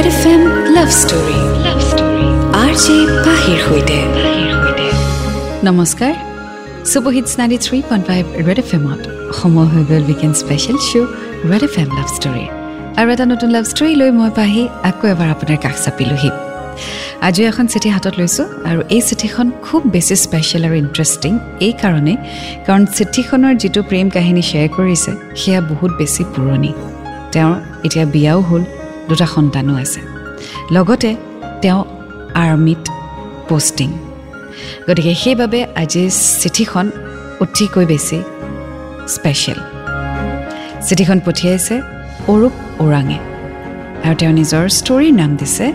Red F M love story love story R J পাহিৰ সৈতে নমস্কাৰ superhit ninety three point five Red F এমত সময় হৈ গ'ল weekend special show' Red F M love story আৰু এটা নতুন লাভ ষ্টৰী লৈ মই পাহি আকৌ এবাৰ আপোনাৰ কাষ চাপিলোহি। আজিও এখন চিঠি হাতত লৈছোঁ আৰু এই চিঠিখন খুব বেছি স্পেচিয়েল আৰু ইণ্টাৰেষ্টিং এইকাৰণেই কাৰণ চিঠিখনৰ যিটো প্ৰেম কাহিনী শ্বেয়াৰ কৰিছে সেয়া বহুত বেছি পুৰণি। তেওঁৰ এতিয়া বিয়াও হ'ল। দুটা সন্তানো আছে। লগতে তেওঁ আৰ্মিত পষ্টিং। গতিকে সেইবাবে আজি চিঠিখন অতিকৈ বেছি স্পেচিয়েল চিঠিখন পঠিয়াইছে অৰূপ ওৰাঙে আৰু তেওঁ নিজৰ ষ্টৰীৰ নাম দিছে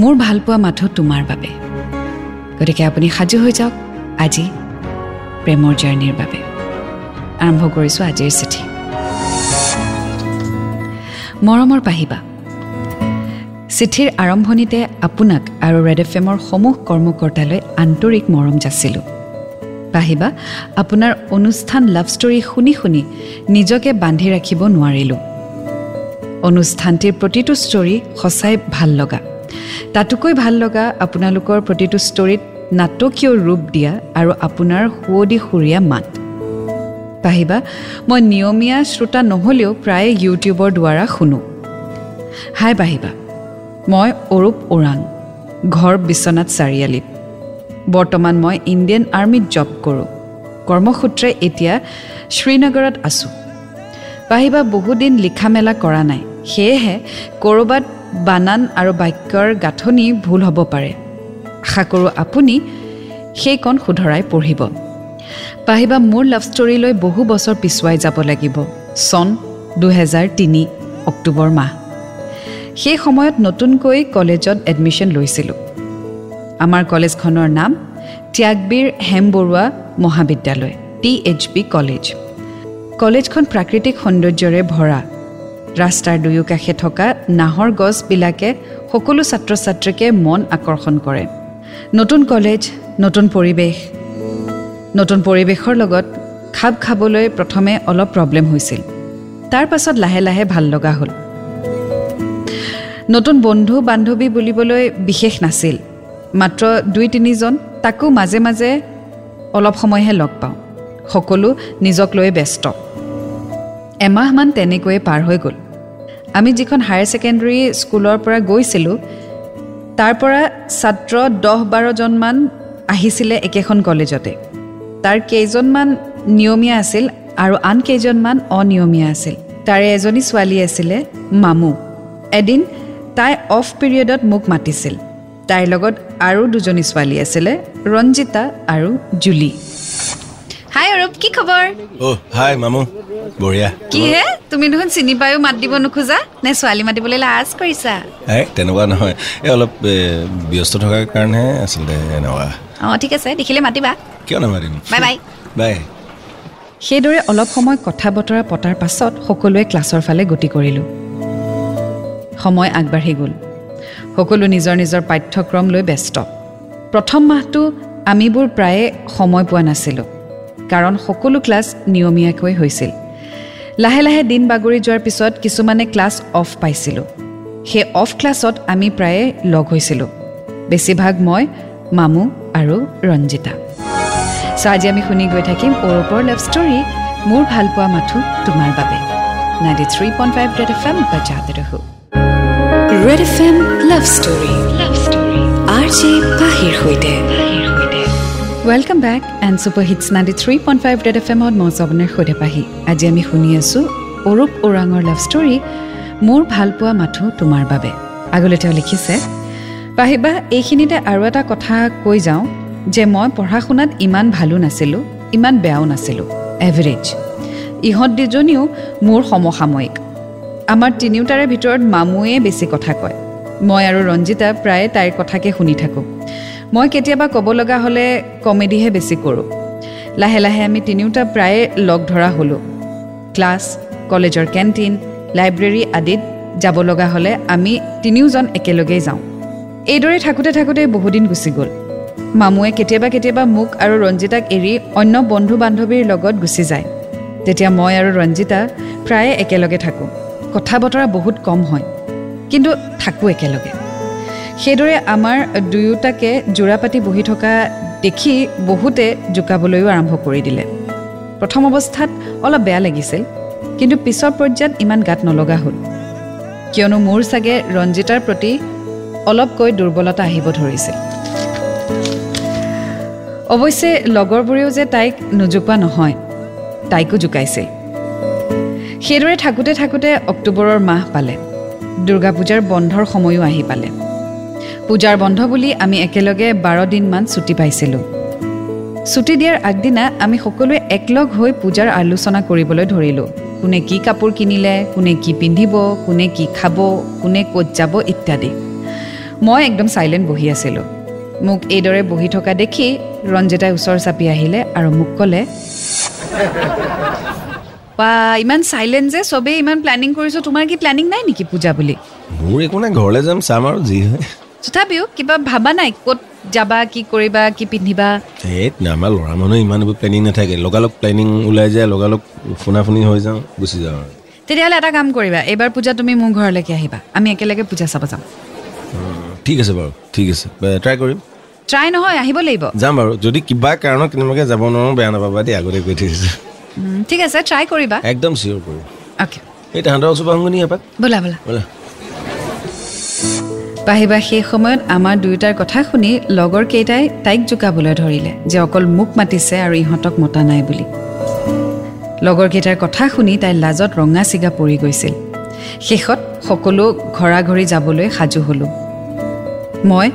মোৰ ভালপোৱা মাথো তোমাৰ বাবে। গতিকে আপুনি সাজু হৈ যাওক আজি প্ৰেমৰ জাৰ্ণিৰ বাবে। আৰম্ভ কৰিছোঁ আজিৰ চিঠি। মৰমৰ পাহিবা। চিঠিৰ আৰম্ভণিতে আপোনাক আৰু ৰেড এফ এমৰ সমূহ কৰ্মকৰ্তালৈ আন্তৰিক মৰম যাচিলোঁ। পাহিবা আপোনাৰ অনুষ্ঠান লাভ ষ্টৰী শুনি শুনি নিজকে বান্ধি ৰাখিব নোৱাৰিলোঁ। অনুষ্ঠানটিৰ প্ৰতিটো ষ্টৰী সঁচাই ভাল লগা। তাতোকৈ ভাল লগা আপোনালোকৰ প্ৰতিটো ষ্টৰীত নাটকীয় ৰূপ দিয়া আৰু আপোনাৰ সুৱদি সুৰীয়া মাত। পাহিবা মই নিয়মীয়া শ্ৰোতা নহ'লেও প্ৰায়ে ইউটিউবৰ দ্বাৰা শুনো। হাই পাহিবা মই অৰূপ ওৰাং ঘৰ বিশ্বনাথ চাৰিআলিত। বৰ্তমান মই ইণ্ডিয়ান আৰ্মিত জব কৰোঁ। কৰ্মসূত্ৰে এতিয়া শ্ৰীনগৰত আছোঁ। পাহিবা বহুদিন লিখা মেলা কৰা নাই। সেয়েহে ক'ৰবাত বানান আৰু বাক্যৰ গাঁথনি ভুল হ'ব পাৰে। আশা কৰোঁ আপুনি সেইকণ শুধৰাই পঢ়িব। পাহিবা মোৰ লাভ ষ্টৰীলৈ বহু বছৰ পিছুৱাই যাব লাগিব। চন দুহেজাৰ তিনি অক্টোবৰ মাহ। সেই সময়ত নতুনকৈ কলেজত এডমিশ্যন লৈছিলোঁ। আমাৰ কলেজখনৰ নাম ত্যাগবীৰ হেম বৰুৱা মহাবিদ্যালয় টি এইচ বি কলেজ কলেজখন প্ৰাকৃতিক সৌন্দৰ্যৰে ভৰা। ৰাস্তাৰ দুয়োকাষে থকা নাহৰ গছবিলাকে সকলো ছাত্ৰ ছাত্ৰীকে মন আকৰ্ষণ কৰে। নতুন কলেজ নতুন পৰিৱেশ নতুন পৰিৱেশৰ লগত খাপ খাবলৈ প্ৰথমে অলপ প্ৰব্লেম হৈছিল। তাৰ পাছত লাহে লাহে ভাল লগা হ'ল। নতুন বন্ধু বান্ধৱী বুলিবলৈ বিশেষ নাছিল। মাত্ৰ দুই তিনিজন তাকো মাজে মাজে অলপ সময়হে লগ পাওঁ। সকলো নিজক লৈ ব্যস্ত। এমাহমান তেনেকৈয়ে পাৰ হৈ গ'ল। আমি যিখন হায়াৰ ছেকেণ্ডেৰী স্কুলৰ পৰা গৈছিলোঁ তাৰ পৰা ছাত্ৰ দহ বাৰজনমান আহিছিলে একেখন কলেজতে। তাৰ কেইজনমান নিয়মীয়া আছিল আৰু আন কেইজনমান অনিয়মীয়া আছিল। তাৰে এজনী ছোৱালী আছিলে মামু। এদিন তাই অফ পিৰিয়ডত মোক মাতিছিল। তাইৰ লগত আৰু দুজনী ছোৱালী আছিলে ৰঞ্জিতা আৰু জুলি। হাই অৰূপ কি খবৰ? অ' হাই মামু বঢ়িয়া। কিহে তুমি দেখোন চিনি পায়ো মাত দিব নোখোজা? নে ছোৱালী মাতিবলৈ লাজ কৰিছা? এই তেনেকুৱা নহয়। এই অলপ ব্যস্ত থকাৰ কাৰণেহে আচলতে এনেকুৱা। অঁ ঠিক আছে দেখিলে মাতিবা। কিয় নামাৰিম বাই বাই। বাই। সেইদৰে অলপ সময় কথা বতৰা পতাৰ পাছত সকলোৱে ক্লাছৰ ফালে গতি কৰিলোঁ। সময় আগবাঢ়ি গ'ল। সকলো নিজৰ নিজৰ পাঠ্যক্ৰম লৈ ব্যস্ত। প্ৰথম মাহটো আমিবোৰ প্ৰায়ে সময় পোৱা নাছিলোঁ কাৰণ সকলো ক্লাছ নিয়মীয়াকৈ হৈছিল। লাহে লাহে দিন বাগৰি যোৱাৰ পিছত কিছুমানে ক্লাছ অফ পাইছিলোঁ। সেই অফ ক্লাছত আমি প্ৰায়ে লগ হৈছিলোঁ। বেছিভাগ মই মামু আৰু ৰঞ্জিতা। চ' আজি আমি শুনি গৈ থাকিম অৰূপৰ লাভ ষ্টৰী মোৰ ভালপোৱা মাথো তোমাৰ বাবে। Ninety three point five Red F M বজাতে ৰহো। Red F M love story love story R J পাহিৰ সৈতে। Welcome back and super hits ninety three point five Red F এমত মই জবনৰ সৈতে পাহি। আজি আমি শুনি আছোঁ অৰূপ ওৰাঙৰ লাভ ষ্টৰী মোৰ ভালপোৱা মাথো তোমাৰ বাবে। আগলৈ তেওঁ লিখিছে পাহিবা এইখিনিতে আৰু এটা কথা কৈ যাওঁ। যে মই পঢ়া শুনাত ইমান ভালো নাছিলোঁ ইমান বেয়াও নাছিলোঁ এভাৰেজ ইহঁত দুজনীও মোৰ সমসাময়িক। আমাৰ তিনিওটাৰে ভিতৰত মামুৱে বেছি কথা কয়। মই আৰু ৰঞ্জিতা প্ৰায়ে তাইৰ কথাকে শুনি থাকোঁ। মই কেতিয়াবা ক'ব লগা হ'লে কমেডিহে বেছি কৰোঁ। লাহে লাহে আমি তিনিওটা প্ৰায়ে লগ ধৰা হ'লোঁ। ক্লাছ কলেজৰ কেণ্টিন লাইব্ৰেৰী আদিত যাব লগা হ'লে আমি তিনিওজন একেলগেই যাওঁ। এইদৰে থাকোঁতে থাকোঁতে বহুদিন গুচি গ'ল। মামুৱে কেতিয়াবা কেতিয়াবা মোক আৰু ৰঞ্জিতাক এৰি অন্য বন্ধু বান্ধৱীৰ লগত গুচি যায়। তেতিয়া মই আৰু ৰঞ্জিতা প্ৰায়ে একেলগে থাকোঁ। কথা বতৰা বহুত কম হয় কিন্তু থাকোঁ একেলগে। সেইদৰে আমাৰ দুয়োটাকে যোৰা পাতি বহি থকা দেখি বহুতে জোকাবলৈও আৰম্ভ কৰি দিলে। প্ৰথম অৱস্থাত অলপ বেয়া লাগিছিল কিন্তু পিছৰ পৰ্যায়ত ইমান গাত নলগা হ'ল। কিয়নো মোৰ চাগে ৰঞ্জিতাৰ প্ৰতি অলপকৈ দুৰ্বলতা আহিব ধৰিছিল। অৱশ্যে লগৰবোৰেও যে তাইক নোজোকোৱা নহয় তাইকো জোকাইছিল সেইদৰে থাকোঁতে থাকোঁতে অক্টোবৰৰ মাহ পালে। দুৰ্গা পূজাৰ বন্ধৰ সময়ো আহি পালে। পূজাৰ বন্ধ বুলি আমি একেলগে বাৰ দিনমান ছুটী পাইছিলোঁ। ছুটী দিয়াৰ আগদিনা আমি সকলোৱে একলগ হৈ পূজাৰ আলোচনা কৰিবলৈ ধৰিলোঁ। কোনে কি কাপোৰ কিনিলে কোনে কি পিন্ধিব কোনে কি খাব কোনে ক'ত যাব ইত্যাদি। মই একদম চাইলেণ্ট বহি আছিলোঁ। মোক এইদৰে বহি থকা দেখি ৰঞ্জিতাই ওচৰ চাপি আহিলে আৰু মোক ক'লে বা ইমান চাইলেণ্ট যে চবেই ইমান প্লেনিং কৰিছোঁ তোমাৰ কি প্লেনিং নাই নেকি পূজা বুলি? মোৰ একো নাই ঘৰলৈ যাম চাম আৰু যি হয়। তথাপিও কিবা ভাবা নাই ক'ত যাবা কি কৰিবা কি পিন্ধিবা? এই আমাৰ ল'ৰা মানুহ ইমান এইবোৰ প্লেনিং নাথাকে লগালগ প্লেনিং ওলাই যায় লগালগ ফুনা ফুনি হৈ যাওঁ গুচি যাওঁ আৰু। তেতিয়াহ'লে এটা কাম কৰিবা এইবাৰ পূজা তুমি মোৰ ঘৰলৈকে আহিবা আমি একেলগে পূজা চাব যাম। ঠিক আছে বাৰু ঠিক আছে ট্ৰাই কৰিম। ট্ৰাই নহয় আহিব লাগিব। যাম বাৰু। যদি কিবা কাৰণত কেনেবাকৈ যাব নোৱাৰোঁ বেয়া নাপাবা দেই আগতে কৈ থৈছোঁ ঠিক আছে ট্ৰাই কৰিবা। একদম চিয়'ৰ কৰিম। অ'কে এই তাহাঁতৰ ওচৰ আহোঁ এপাক? ব'লা ব'লা। ব'লা। পাহিবা সেই সময়ত আমাৰ দুয়োটাৰ কথা শুনি লগৰ কেইটাই তাইক জোকাবলৈ ধৰিলে যে অকল মোক মাতিছে আৰু ইহঁতক মতা নাই বুলি। লগৰকেইটাৰ কথা শুনি তাই লাজত ৰঙা চিগা পৰি গৈছিল। শেষত সকলো ঘৰা ঘৰি যাবলৈ সাজু হ'লোঁ। মই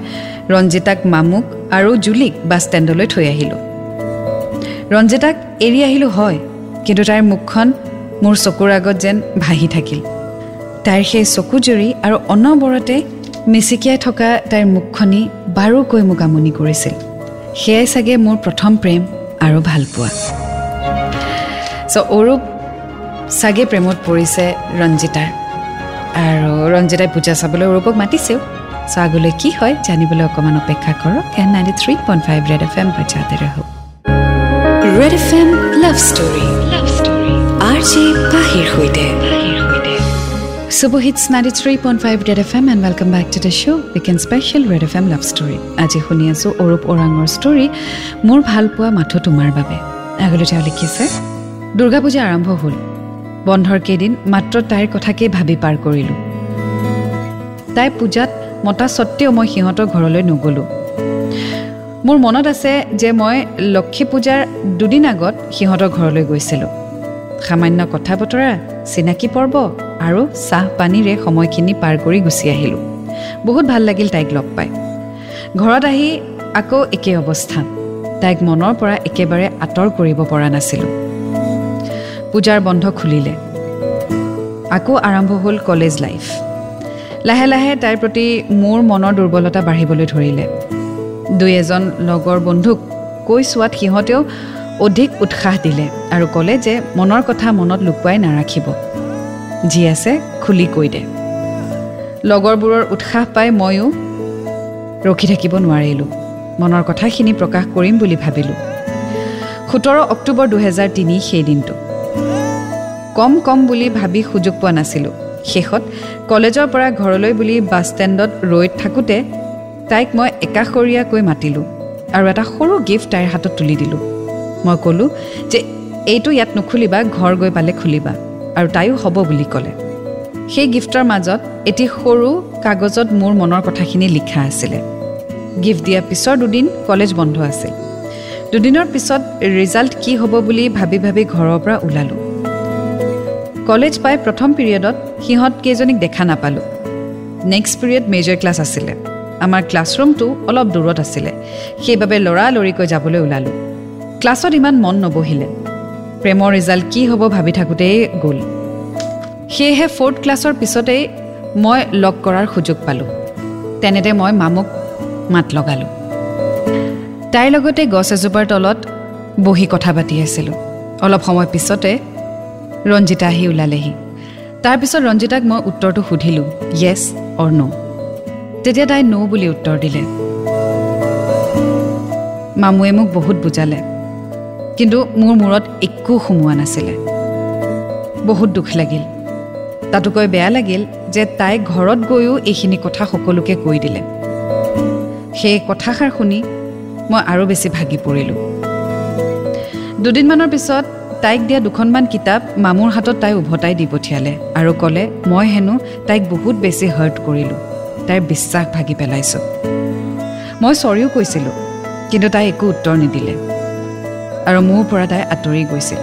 ৰঞ্জিতাক মামুক আৰু জুলিক বাছ ষ্টেণ্ডলৈ থৈ আহিলোঁ। ৰঞ্জিতাক এৰি আহিলোঁ হয় কিন্তু তাইৰ মুখখন মোৰ চকুৰ আগত যেন ভাহি থাকিল। তাইৰ সেই চকুজুৰি আৰু অনবৰতে মিচিকিয়াই থকা তাইৰ মুখখনি বাৰুকৈ মোক আমনি কৰিছিল। সেয়াই চাগে মোৰ প্ৰথম প্ৰেম আৰু ভালপোৱা। চ' অৰূপ চাগে প্ৰেমত পৰিছে ৰঞ্জিতাৰ। আৰু ৰঞ্জিতাই পূজা চাবলৈ অৰূপক মাতিছেও। চ' আগলৈ কি হয় জানিবলৈ অকণমান অপেক্ষা কৰক। N ninety three point five Red F M বাজাতে ৰহো Red F M love story R J পাহিৰ সৈতে। Superhits ninety three point five Red F M and welcome back to the show' weekend special Red F M love story আজি শুনি আছোঁ অৰূপ ওৰাঙৰ ষ্টৰী মোৰ ভালপোৱা মাথো তোমাৰ বাবে। আগলৈ তেওঁ লিখিছে দুৰ্গা পূজা আৰম্ভ হ'ল। বন্ধৰ কেইদিন মাত্ৰ তাইৰ কথাকেই ভাবি পাৰ কৰিলোঁ। তাই পূজাত মতা স্বত্তেও মই সিহঁতৰ ঘৰলৈ নগ'লোঁ। মোৰ মনত আছে যে মই লক্ষী পূজাৰ দুদিন আগত সিহঁতৰ ঘৰলৈ গৈছিলোঁ। সামান্য কথা বতৰা চিনাকি পৰ্ব আৰু চাহ পানীৰে সময়খিনি পাৰ কৰি গুচি আহিলোঁ। বহুত ভাল লাগিল তাইক লগ পাই। ঘৰত আহি আকৌ একে অৱস্থা। তাইক মনৰ পৰা একেবাৰে আঁতৰ কৰিব পৰা নাছিলোঁ। পূজাৰ বন্ধ খুলিলে। আকৌ আৰম্ভ হ'ল কলেজ লাইফ। লাহে লাহে তাইৰ প্ৰতি মোৰ মনৰ দুৰ্বলতা বাঢ়িবলৈ ধৰিলে। দুই এজন লগৰ বন্ধুক কৈ চোৱাত সিহঁতেও অধিক উৎসাহ দিলে আৰু ক'লে যে মনৰ কথা মনত লুকুৱাই নাৰাখিব। যি আছে খুলি কৈ দে। লগৰবোৰৰ উৎসাহ পাই ময়ো ৰখি থাকিব নোৱাৰিলোঁ। মনৰ কথাখিনি প্ৰকাশ কৰিম বুলি ভাবিলোঁ। সোতৰ অক্টোবৰ দুহেজাৰ তিনি সেই দিনটো কম কম বুলি ভাবি সুযোগ পোৱা নাছিলোঁ। শেষত কলেজৰ পৰা ঘৰলৈ বুলি বাছ ষ্টেণ্ডত ৰৈ থাকোঁতে তাইক মই একাষৰীয়াকৈ মাতিলোঁ আৰু এটা সৰু গিফ্ট তাইৰ হাতত তুলি দিলোঁ। মই ক'লোঁ যে এইটো ইয়াত নুখুলিবা ঘৰ গৈ পালে খুলিবা আৰু তাইও হ'ব বুলি ক'লে। সেই গিফ্টৰ মাজত এটি সৰু কাগজত মোৰ মনৰ কথাখিনি লিখা আছিলে। গিফ্ট দিয়াৰ পিছৰ দুদিন কলেজ বন্ধ আছিল। দুদিনৰ পিছত ৰিজাল্ট কি হ'ব বুলি ভাবি ভাবি ঘৰৰ পৰা ওলালোঁ। কলেজ পাই প্ৰথম পিৰিয়ডত সিহঁত কেইজনীক দেখা নাপালোঁ। নেক্সট পিৰিয়ড মেজৰ ক্লাছ আছিলে। আমাৰ ক্লাছৰুমটো অলপ দূৰত আছিলে। সেইবাবে লৰালৰিকৈ যাবলৈ ওলালোঁ। ক্লাছত ইমান মন নবহিলে। প্ৰেমৰ ৰিজাল্ট কি হ'ব ভাবি থাকোঁতেই গ'ল। সেয়েহে ফ'ৰ্থ ক্লাছৰ পিছতেই মই লগ কৰাৰ সুযোগ পালোঁ। তেনেতে মই মামুক মাত লগালোঁ। তাইৰ লগতে গছ এজোপাৰ তলত বহি কথা পাতি আছিলোঁ। অলপ সময় পিছতে ৰঞ্জিতা আহি ওলালেহি। তাৰপিছত ৰঞ্জিতাক মই উত্তৰটো সুধিলোঁ য়েছ অৰ ন' তেতিয়া তাই ন' বুলি উত্তৰ দিলে। মামুৱে মোক বহুত বুজালে কিন্তু মোৰ মূৰত একো সোমোৱা নাছিলে। বহুত দুখ লাগিল। তাতোকৈ বেয়া লাগিল যে তাই ঘৰত গৈও এইখিনি কথা সকলোকে কৈ দিলে। সেই কথাষাৰ শুনি মই আৰু বেছি ভাগি পৰিলোঁ। দুদিনমানৰ পিছত তাইক দিয়া দুখনমান কিতাপ মামুৰ হাতত তাই উভতাই দি পঠিয়ালে আৰু ক'লে মই হেনো তাইক বহুত বেছি হাৰ্ট কৰিলোঁ। তাইৰ বিশ্বাস ভাগি পেলাইছোঁ। মই চৰিও কৈছিলোঁ কিন্তু তাই একো উত্তৰ নিদিলে আৰু মোৰ পৰা তাই আঁতৰি গৈছিল।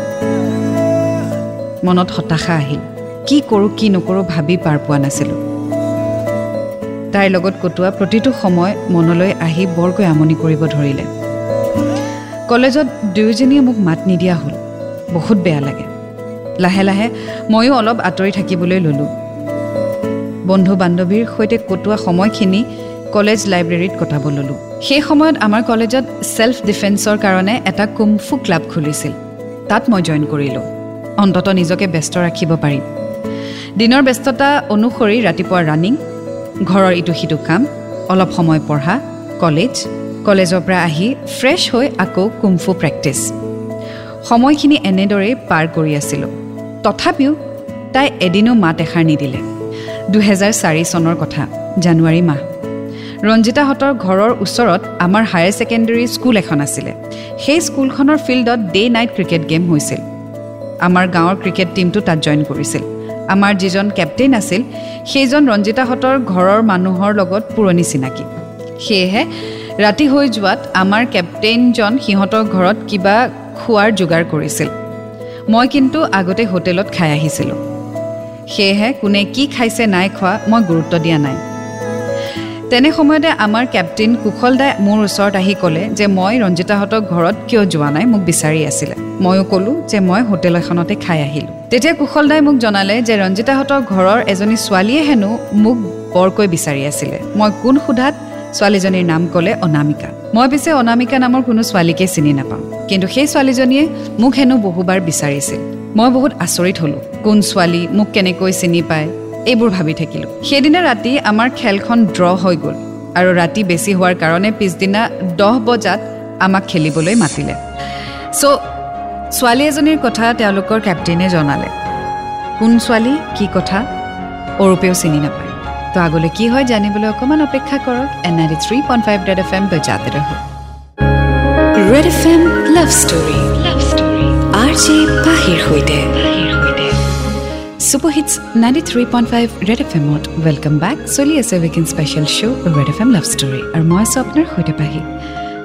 মনত হতাশা আহিল কি কৰোঁ কি নকৰোঁ ভাবি পাৰ পোৱা নাছিলোঁ। তাইৰ লগত কটোৱা প্ৰতিটো সময় মনলৈ আহি বৰকৈ আমনি কৰিব ধৰিলে। কলেজত দুয়োজনীয়ে মোক মাত নিদিয়া হ'ল। বহুত বেয়া লাগে। লাহে লাহে ময়ো অলপ আঁতৰি থাকিবলৈ ল'লোঁ। বন্ধু বান্ধৱীৰ সৈতে কটোৱা সময়খিনি কলেজ লাইব্ৰেৰীত কটাব ল'লোঁ। সেই সময়ত আমাৰ কলেজত ছেল্ফ ডিফেন্সৰ কাৰণে এটা কুমফু ক্লাব খুলিছিল। তাত মই জইন কৰিলোঁ। অন্ততঃ নিজকে ব্যস্ত ৰাখিব পাৰিম দিনৰ ব্যস্ততা অনুসৰি ৰাতিপুৱা ৰানিং ঘৰৰ ইটো সিটো কাম অলপ সময় পঢ়া কলেজ কলেজৰ পৰা আহি ফ্ৰেছ হৈ আকৌ কুমফু প্ৰেক্টিছ সময়খিনি এনেদৰেই পাৰ কৰি আছিলোঁ। তথাপিও তাই এদিনো মাত এষাৰ নিদিলে। দুহেজাৰ চাৰি চনৰ কথা জানুৱাৰী মাহ। ৰঞ্জিতাহঁতৰ ঘৰৰ ওচৰত আমাৰ হায়াৰ ছেকেণ্ডেৰী স্কুল এখন আছিলে। সেই স্কুলখনৰ ফিল্ডত ডে নাইট ক্ৰিকেট গেম হৈছিল। আমাৰ গাঁৱৰ ক্ৰিকেট টীমটো তাত জইন কৰিছিল। আমাৰ যিজন কেপ্টেইন আছিল সেইজন ৰঞ্জিতাহঁতৰ ঘৰৰ মানুহৰ লগত পুৰণি চিনাকি। সেয়েহে ৰাতি হৈ যোৱাত আমাৰ কেপ্টেইনজন সিহঁতৰ ঘৰত কিবা খোৱাৰ যোগাৰ কৰিছিল। মই কিন্তু আগতে হোটেলত খাই আহিছিলোঁ। সেয়েহে কোনে কি খাইছে নাই খোৱা মই গুৰুত্ব দিয়া নাই। তেনে সময়তে আমাৰ কেপ্টেইন কুশল দাই মোৰ ওচৰত আহি ক'লে যে মই ৰঞ্জিতাহঁতৰ ঘৰত কিয় যোৱা নাই মোক বিচাৰি আছিলে। ময়ো ক'লোঁ যে মই হোটেল এখনতে খাই আহিলোঁ। তেতিয়া কুশল দাই মোক জনালে যে ৰঞ্জিতাহঁতৰ ঘৰৰ এজনী ছোৱালীয়ে হেনো মোক বৰকৈ বিচাৰি আছিলে। মই কোন সোধাত ছোৱালীজনীৰ নাম ক'লে অনামিকা। মই পিছে অনামিকা নামৰ কোনো ছোৱালীকে চিনি নাপাওঁ। কিন্তু সেই ছোৱালীজনীয়ে মোক হেনো বহুবাৰ বিচাৰিছিল। মই বহুত আচৰিত হ'লোঁ। কোন ছোৱালী মোক কেনেকৈ চিনি পায় এইবোৰ ভাবি থাকিলোঁ। সেইদিনা ৰাতি আমাৰ খেলখন ড্ৰ হৈ গ'ল আৰু ৰাতি বেছি হোৱাৰ কাৰণে পিছদিনা দহ বজাত আমাক খেলিবলৈ মাতিলে। চ' ছোৱালী এজনীৰ কথা তেওঁলোকৰ কেপ্টেইনে জনালে। কোন ছোৱালী কি কথা অৰূপেও চিনি নাপায়। তো আগলৈ কি হয় জানিবলৈ অকণমান অপেক্ষা কৰক N ninety three point five Red F M বজাতে ৰহো Red F M love story love story R J পাহিৰ সৈতে super hits ninety three point five Red F এমত ৱেলকাম বেক চলি আছে weekend special show' Red F M love story আৰু মই আছোঁ আপোনাৰ সৈতে পাহি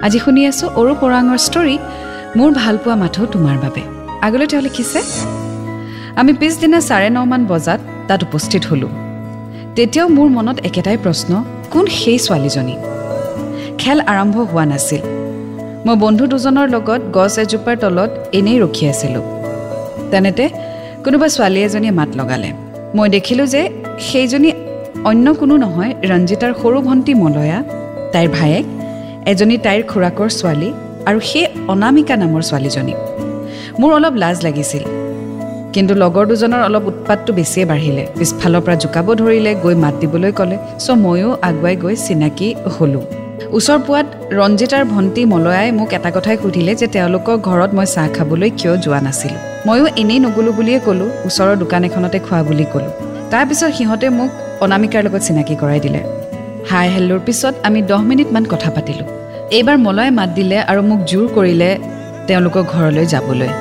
আজি শুনি আছোঁ অৰূপ ওৰাঙৰ ষ্টৰী মোৰ ভালপোৱা মাথো তোমাৰ বাবে। আগলৈ তেওঁ লিখিছে আমি পিছদিনা চাৰে নমান বজাত তাত উপস্থিত হ'লোঁ। তেতিয়াও মোৰ মনত একেটাই প্ৰশ্ন কোন সেই ছোৱালীজনী? খেল আৰম্ভ হোৱা নাছিল। মই বন্ধু দুজনৰ লগত গছ এজোপাৰ তলত এনেই ৰখি আছিলোঁ। তেনেতে কোনোবা ছোৱালী এজনীয়ে মাত লগালে। মই দেখিলোঁ যে সেইজনী অন্য কোনো নহয় ৰঞ্জিতাৰ সৰু ভণ্টী মলয়া তাইৰ ভায়েক এজনী তাইৰ খুৰাকৰ ছোৱালী আৰু সেই অনামিকা নামৰ ছোৱালীজনী। মোৰ অলপ লাজ লাগিছিল। কিন্তু লগৰ দুজনৰ অলপ উৎপাতটো বেছিয়ে বাঢ়িলে। পিছফালৰ পৰা জোকাব ধৰিলে গৈ মাত দিবলৈ ক'লে চ' ময়ো আগুৱাই গৈ চিনাকি হ'লোঁ। ওচৰ পোৱাত ৰঞ্জিতাৰ ভণ্টী মলয়াই মোক এটা কথাই সুধিলে যে তেওঁলোকৰ ঘৰত মই চাহ খাবলৈ কিয় যোৱা নাছিলোঁ। ময়ো এনেই নগ'লোঁ বুলিয়ে ক'লোঁ ওচৰৰ দোকান এখনতে খোৱা বুলি ক'লোঁ। তাৰপিছত সিহঁতে মোক অনামিকাৰ লগত চিনাকি কৰাই দিলে। হাই হেল্লোৰ পিছত আমি দহ মিনিটমান কথা পাতিলোঁ। এইবাৰ মলয়াই মাত দিলে আৰু মোক জোৰ কৰিলে তেওঁলোকৰ ঘৰলৈ যাবলৈ।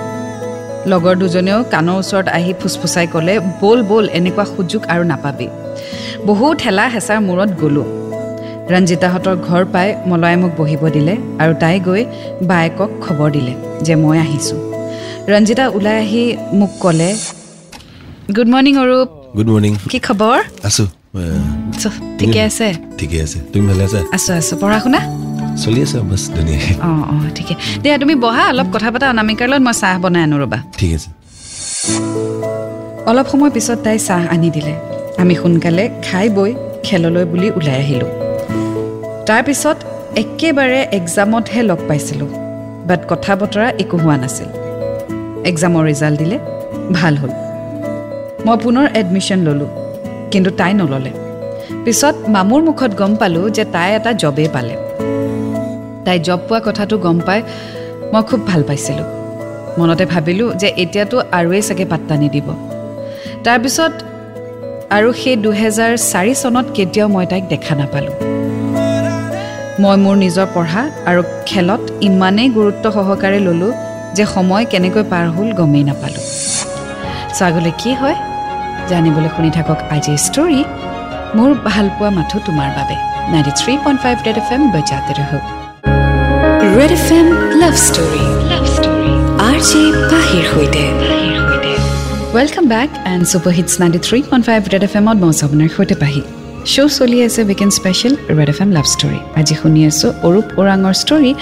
লগৰ দুজনেও কাণৰ ওচৰত আহি ফুচফুচাই ক'লে ব'ল ব'ল এনেকুৱা সুযোগ আৰু নাপাবি। বহু ঠেলা হেঁচাৰ মূৰত গ'লোঁ। ৰঞ্জিতাহঁতৰ ঘৰ পাই মলয়াই মোক বহিব দিলে আৰু তাই গৈ বায়েকক খবৰ দিলে যে মই আহিছোঁ। ৰঞ্জিতা ওলাই আহি মোক ক'লে good morning Arup. Good morning. কি খবৰ? আছো ঠিকে আছে। ঠিকে আছে। তুমি ভালে আছা? আছোঁ আছোঁ। পঢ়া শুনা চলি আছে বাছ ধুনীয়াকৈ অঁ অঁ ঠিকে। দিয়া তুমি বহা অলপ কথা পতা অনামিকাৰ লগত মই চাহ বনাই আনো ৰ'বা। ঠিক আছে। অলপ সময় পিছত তাই চাহ আনি দিলে। আমি সোনকালে খাই বৈ খেললৈ বুলি ওলাই আহিলোঁ। তাৰপিছত একেবাৰে এক্সামতহে লগ পাইছিলোঁ বাট কথা বতৰা একো হোৱা নাছিল। এক্সামৰ ৰিজাল্ট দিলে ভাল হ'ল। মই পুনৰ এডমিশ্যন ল'লোঁ কিন্তু তাই নল'লে। পিছত মামুৰ মুখত গম পালোঁ যে তাই এটা জবেই পালে। তাই জব পোৱা কথাটো গম পাই মই খুব ভাল পাইছিলোঁ। মনতে ভাবিলোঁ যে এতিয়াতো আৰুৱেই চাগে পাত্তা নিদিব। তাৰপিছত আৰু সেই দুহেজাৰ চাৰি চনত কেতিয়াও মই তাইক দেখা নাপালোঁ। মই মোৰ নিজৰ পঢ়া আৰু খেলত ইমানেই গুৰুত্ব সহকাৰে ল'লোঁ যে সময় কেনেকৈ পাৰ হ'ল গমেই নাপালোঁ। চ' আগলৈ কি হয়? জানিবলৈ শুনি থাকক আজিৰ ষ্টৰী মোৰ ভালপোৱা মাথো তোমাৰ বাবে। Ninety three point five Red F M বজাতে ৰহক। Red F M love story R J পাহিৰ সৈতে welcome back and super hits ninety three point five Red F এমত মই আপোনাৰ সৈতে পাহি। শ্ব' চলি আছে weekend special Red F M love story আজি শুনি আছোঁ অৰূপ ওৰাঙৰ ষ্টৰী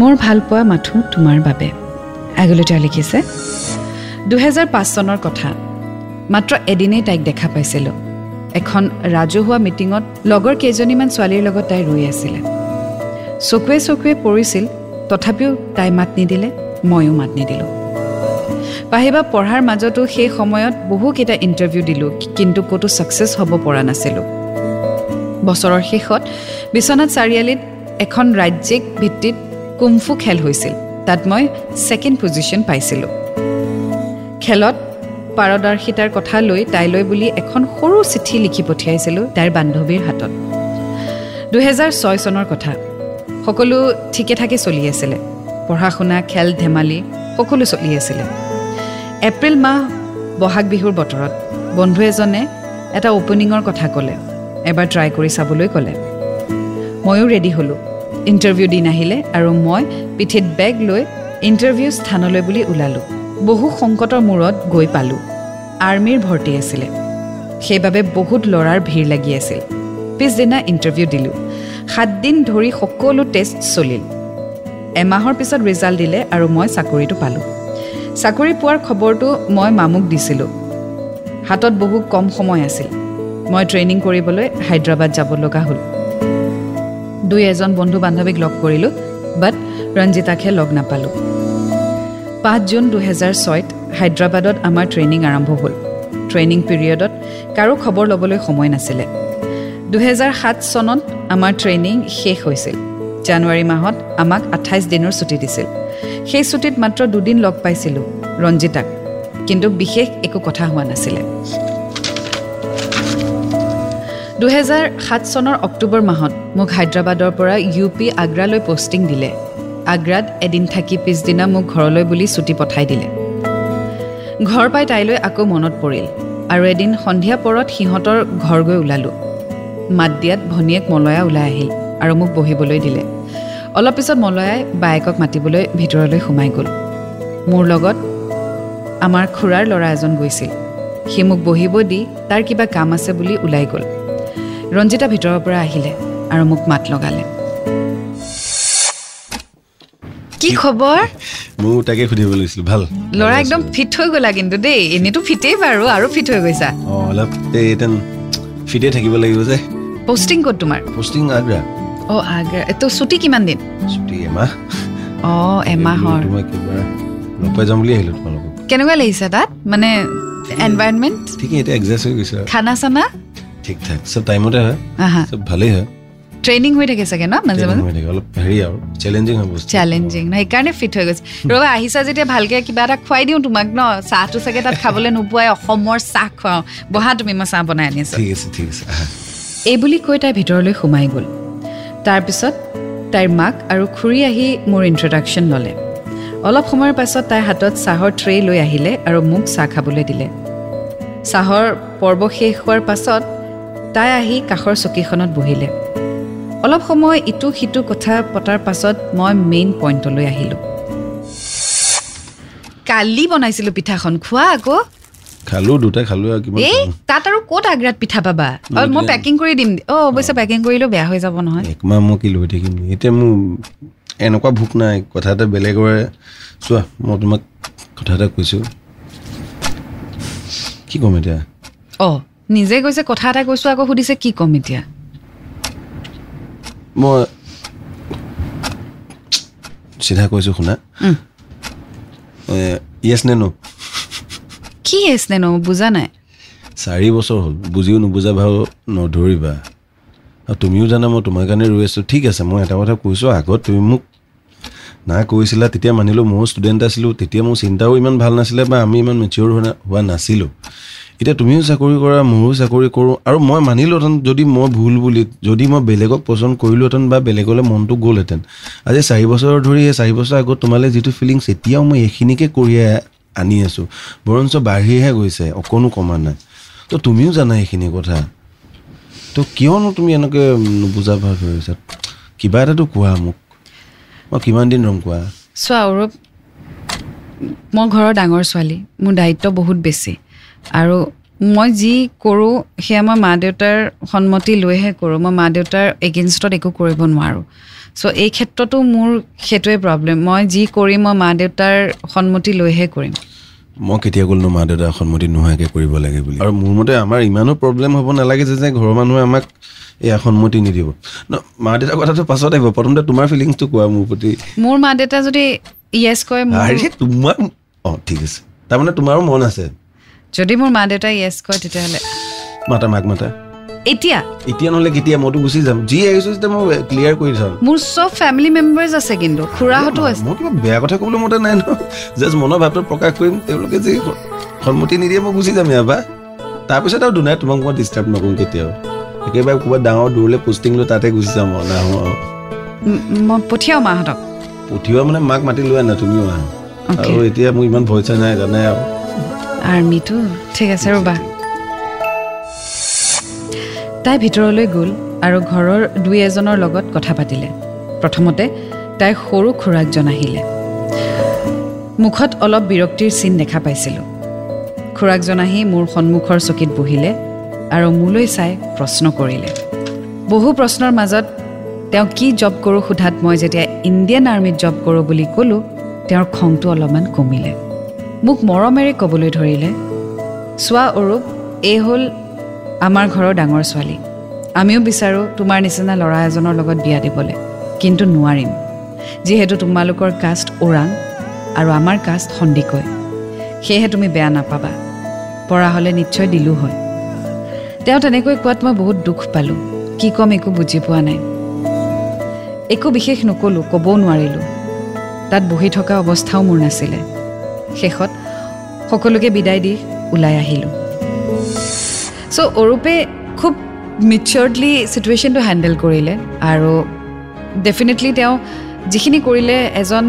মোৰ ভালপোৱা মাথো তোমাৰ বাবে। আগলৈ তেওঁ লিখিছে দুহেজাৰ পাঁচ চনৰ কথা। মাত্ৰ এদিনেই তাইক দেখা পাইছিলোঁ। এখন ৰাজহুৱা মিটিঙত লগৰ কেইজনীমান ছোৱালীৰ লগত তাই ৰৈ আছিলে। চকুৱে চকুৱে পৰিছিল তথাপিও তাই মাত নিদিলে ময়ো মাত নিদিলোঁ। পাহিবা পঢ়াৰ মাজতো সেই সময়ত বহুকেইটা ইণ্টাৰভিউ দিলোঁ কিন্তু ক'তো ছাকচেছ হ'ব পৰা নাছিলোঁ। বছৰৰ শেষত বিশ্বনাথ চাৰিআলিত এখন ৰাজ্যিক ভিত্তিত কুমফু খেল হৈছিল তাত মই ছেকেণ্ড পজিশ্যন পাইছিলোঁ। খেলত পাৰদৰ্শিতাৰ কথা লৈ তাইলৈ বুলি এখন সৰু চিঠি লিখি পঠিয়াইছিলোঁ তাইৰ বান্ধৱীৰ হাতত। দুহেজাৰ ছয় চনৰ কথা সকলো ঠিকে ঠাকে চলি আছিলে। পঢ়া শুনা খেল ধেমালি সকলো চলি আছিলে। এপ্ৰিল মাহ বহাগ বিহুৰ বতৰত বন্ধু এজনে এটা অ'পেনিঙৰ কথা ক'লে। এবাৰ ট্ৰাই কৰি চাবলৈ ক'লে। ময়ো ৰেডি হ'লোঁ। ইণ্টাৰভিউ দিন আহিলে আৰু মই পিঠিত বেগ লৈ ইণ্টাৰভিউ স্থানলৈ বুলি ওলালোঁ। বহু সংকটৰ মূৰত গৈ পালোঁ। আৰ্মীৰ ভৰ্তি আছিলে। সেইবাবে বহুত ল'ৰাৰ ভিৰ লাগি আছিল। পিছদিনা ইণ্টাৰভিউ দিলোঁ। সাতদিন ধৰি সকলো টেষ্ট চলিল। এমাহৰ পিছত ৰিজাল্ট দিলে আৰু মই চাকৰিটো পালোঁ। চাকৰি পোৱাৰ খবৰটো মই মামুক দিছিলোঁ। হাতত বহু কম সময় আছিল। মই ট্ৰেইনিং কৰিবলৈ হায়দৰাবাদ যাব লগা হ'ল। দুই এজন বন্ধু বান্ধৱীক লগ কৰিলোঁ বাট ৰঞ্জিতাকহে লগ নাপালোঁ। পাঁচ জুন দুহেজাৰ ছয়ত হায়দৰাবাদত আমাৰ ট্ৰেইনিং আৰম্ভ হ'ল। ট্ৰেইনিং পিৰিয়ডত কাৰো খবৰ ল'বলৈ সময় নাছিলে। দুহেজাৰ সাত চনত আমাৰ ট্ৰেইনিং শেষ হৈছিল। জানুৱাৰী মাহত আমাক আঠাইছ দিনৰ ছুটী দিছিল। সেই ছুটীত মাত্ৰ দুদিন লগ পাইছিলোঁ ৰঞ্জিতাক। কিন্তু বিশেষ একো কথা হোৱা নাছিলে। দুহেজাৰ সাত চনৰ অক্টোবৰ মাহত মোক হায়দৰাবাদৰ পৰা ইউ পি আগ্ৰালৈ পষ্টিং দিলে। আগ্ৰাত এদিন থাকি পিছদিনা মোক ঘৰলৈ বুলি ছুটী পঠাই দিলে। ঘৰ পাই তাইলৈ আকৌ মনত পৰিল আৰু এদিন সন্ধিয়া পৰত সিহঁতৰ ঘৰ গৈ ওলালোঁ। মাত দিয়াত ভনীয়েক মলয়া ওলাই আহিল আৰু মোক বহিবলৈ দিলে। অলপ পিছত মলয়াই বায়েকক মাতিবলৈ ভিতৰলৈ সোমাই গ'ল। মোৰ লগত আমাৰ খুৰাৰ ল'ৰা এজন গৈছিল। সি মোক বহিব দি তাৰ কিবা কাম আছে বুলি ওলাই গ'ল। ৰঞ্জিতা ভিতৰৰ পৰা আহিলে আৰু মোক মাত লগালে। কি খবৰ? তাকে সুধিব লাগিছিল ভাল? ল'ৰা একদম ফিট হৈ গ'লা কিন্তু দেই এনেইতো ফিটেই বাৰু আৰু ফিট হৈ গৈছা। অলপ ফিটে থাকিব লাগিব যে। পষ্টিং ক'ত তোমাৰ? পষ্টিং আগ্ৰা। অঁ আগ্ৰা। এইটো ছুটী কিমান দিন? ছুটি এমাহ। অঁ এমাহৰ। তোমাক এবাৰ লগ পাই যাম বুলি আহিলোঁ তোমালোকক। কেনেকুৱা লাগিছে তাত? মানে এনভাইৰনমেণ্ট ঠিকেই এতিয়া এডজাষ্ট হৈ গৈছে। খানা চানা ঠিক ঠাক চব টাইমতে হয়। আহা। চব ভালেই হয়। ট্ৰেইনিং হৈ থাকে চাগে ন মাজে মাজে? হৈ অলপ হেৰি আৰু চেলেঞ্জিং হয় বস্তু। চেলেঞ্জিং ন সেইকাৰণে ফিট হৈ গৈছে। ৰ'বা আহিছা যেতিয়া ভালকে কিবা এটা খুৱাই দিওঁ তোমাক ন চাহটো চাগে তাত খাবলৈ নোপোৱাই অসমৰ চাহ খুৱাওঁ। বহা তুমি মই চাহ বনাই আনিছোঁ ঠিক আছে ঠিক আছে আহা এই বুলি কৈ তাই ভিতৰলৈ সোমাই গ'ল। তাৰপিছত তাইৰ মাক আৰু খুৰী আহি মোৰ ইণ্ট্ৰডাকশ্যন ল'লে। অলপ সময়ৰ পাছত তাইৰ হাতত চাহৰ ট্ৰে লৈ আহিলে আৰু মোক চাহ খাবলৈ দিলে। চাহৰ পৰ্ব শেষ হোৱাৰ পাছত তাই আহি কাষৰ চকীখনত বহিলে। অলপ সময় ইটো সিটো কথা পতাৰ পাছত মই মেইন পইণ্টলৈ আহিলোঁ। কালি বনাইছিলোঁ পিঠাখন খোৱা আকৌ। খালোঁ দুটা খালোঁ আৰু কিমান এই? তাত আৰু ক'ত আগ্ৰাত পিঠা পাবা? আৰু মই পেকিং কৰি দিম। অঁ অৱশ্যে পেকিং কৰিলেও বেয়া হৈ যাব নহয়। একমাহ মই কি লৈ থাকিম? এতিয়া মোৰ এনেকুৱা ভোক নাই কথা এটা বেলেগৰে। চোৱা মই তোমাক কথা এটা কৈছোঁ। কি ক'ম এতিয়া? অঁ নিজে কৈছে কথা এটা কৈছোঁ আকৌ সুধিছে কি ক'ম এতিয়া? মই চিধা কৈছোঁ শুনা। উম। য়েছ নে ন কি আছিলে ন বুজা নাই। চাৰি বছৰ হ'ল বুজিও নুবুজা ভাও নধৰিবা। আৰু তুমিও জানা মই তোমাৰ কাৰণে ৰৈ আছোঁ। ঠিক আছে মই এটা কথা কৈছোঁ আগত তুমি মোক না কৈছিলা তেতিয়া মানিলোঁ ময়ো ষ্টুডেণ্ট আছিলোঁ তেতিয়া মোৰ চিন্তাও ইমান ভাল নাছিলে বা আমি ইমান মেচিয়ৰ হোৱা হোৱা নাছিলোঁ। এতিয়া তুমিও চাকৰি কৰা মোৰো চাকৰি কৰোঁ আৰু মই মানিলোহেঁতেন যদি মই ভুল বুলি যদি মই বেলেগক পচন্দ কৰিলোহেঁতেন বা বেলেগলৈ মনটো গ'লহেঁতেন। আজি চাৰি বছৰ ধৰি চাৰি বছৰ আগত তোমালৈ যিটো ফিলিংছ এতিয়াও মই এইখিনিকে কঢ়িয়াই আনি আছোঁ। বৰঞ্চ বাঢ়িহে গৈছে অকণো কমা নাই। তো তুমিও জানা এইখিনি কথা। তো কিয়নো তুমি এনেকৈ ভাৱ ধৰিছা কিবা এটাতো কোৱা মোক। মই কিমান দিন ৰম কোৱা? চোৱা অৰূপ মই ঘৰৰ ডাঙৰ ছোৱালী। মোৰ দায়িত্ব বহুত বেছি। আৰু মই যি কৰোঁ সেয়া মই মা দেউতাৰ সন্মতি লৈহে কৰোঁ। মই মা দেউতাৰ এগেইনষ্টত একো কৰিব নোৱাৰোঁ। চ' এই ক্ষেত্ৰতো মোৰ সেইটোৱে প্ৰব্লেম মই যি কৰিম মই মা দেউতাৰ সন্মতি লৈহে কৰিম। মই কেতিয়া ক'লো মা দেউতাৰ সন্মতি নোহোৱাকৈ কৰিব লাগে বুলি। আৰু মোৰ মতে আমাৰ ইমানো প্ৰব্লেম হ'ব নালাগে যে যে ঘৰৰ মানুহে আমাক এয়া সন্মতি নিদিব। ন মা দেউতাৰ কথাটো পাছত আহিব। প্ৰথমতে তোমাৰ ফিলিংছটো কোৱা মোৰ প্ৰতি। মোৰ মা দেউতা যদি য়েছ কয় মোৰ আৰে তোমাক অঁ ঠিক আছে। তাৰমানে তোমাৰো মন আছে। যদি মোৰ মা দেউতাই য়েছ কয় তেতিয়াহ'লে মাতা মাক মাতা। এতিয়া? এতিয়া নহ'লে কেতিয়া? মইতো গুচি যাম। যি আহিছোঁ তেতিয়া মই ক্লিয়াৰ কৰি চাম। মোৰ চব ফেমিলি মেম্বাৰ্ছ আছে কিন্তু খুৰাহঁতো আছে। মই কিবা বেয়া কথা ক'বলৈ মতে নাই ন? জাষ্ট মনৰ ভাৱটো প্ৰকাশ কৰিম। তেওঁলোকে যি সন্মতি নিদিয়ে মই গুচি যাম ইয়াৰ পৰা। তাৰপিছত আৰু দুনাই তোমাক মই ডিষ্টাৰ্ব নকৰোঁ কেতিয়াও। একেবাৰে ক'ৰবাত ডাঙৰ দূৰলৈ পষ্টিং লৈ তাতে গুচি যাম আৰু নাহোঁ আৰু। ম- মই পঠিয়াওঁ মাহঁতক। পঠিওৱা মানে মাক মাতি লোৱা নাই তুমিও আহা. আৰু এতিয়া মোৰ ইমান ভয় চয় নাই জানাই আৰু। আৰ্মিটো ঠিক আছে ৰ'বা। তাই ভিতৰলৈ গ'ল আৰু ঘৰৰ দুই এজনৰ লগত কথা পাতিলে। প্ৰথমতে তাইৰ সৰু খুৰাকজন আহিলে। মুখত অলপ বিৰক্তিৰ চিন দেখা পাইছিলোঁ। খুৰাকজন আহি মোৰ সন্মুখৰ চকীত বহিলে আৰু মোলৈ চাই প্ৰশ্ন কৰিলে। বহু প্ৰশ্নৰ মাজত তেওঁ কি জব কৰোঁ সোধাত মই যেতিয়া ইণ্ডিয়ান আৰ্মিত জব কৰোঁ বুলি ক'লোঁ তেওঁৰ খংটো অলপমান কমিলে। মোক মৰমেৰে ক'বলৈ ধৰিলে চোৱা অৰূপ এই হ'ল আমাৰ ঘৰৰ ডাঙৰ ছোৱালী। আমিও বিচাৰোঁ তোমাৰ নিচিনা ল'ৰা এজনৰ লগত বিয়া দিবলৈ কিন্তু নোৱাৰিম। যিহেতু তোমালোকৰ কাষ্ট ওৰাং আৰু আমাৰ কাষ্ট সন্দিকৈ। সেয়েহে তুমি বেয়া নাপাবা। পৰা হ'লে নিশ্চয় দিলোঁ হয়। তেওঁ তেনেকৈ কোৱাত মই বহুত দুখ পালোঁ। কি ক'ম একো বুজি পোৱা নাই। একো বিশেষ নক'লোঁ ক'বও নোৱাৰিলোঁ। তাত বহি থকা অৱস্থাও মোৰ নাছিলে। শেষত সকলোকে বিদায় দি ওলাই আহিলোঁ। চ' অৰূপে খুব মিচিয়ৰ্ডলি চিটুৱেশ্যনটো হেণ্ডেল কৰিলে আৰু ডেফিনেটলি তেওঁ যিখিনি কৰিলে এজন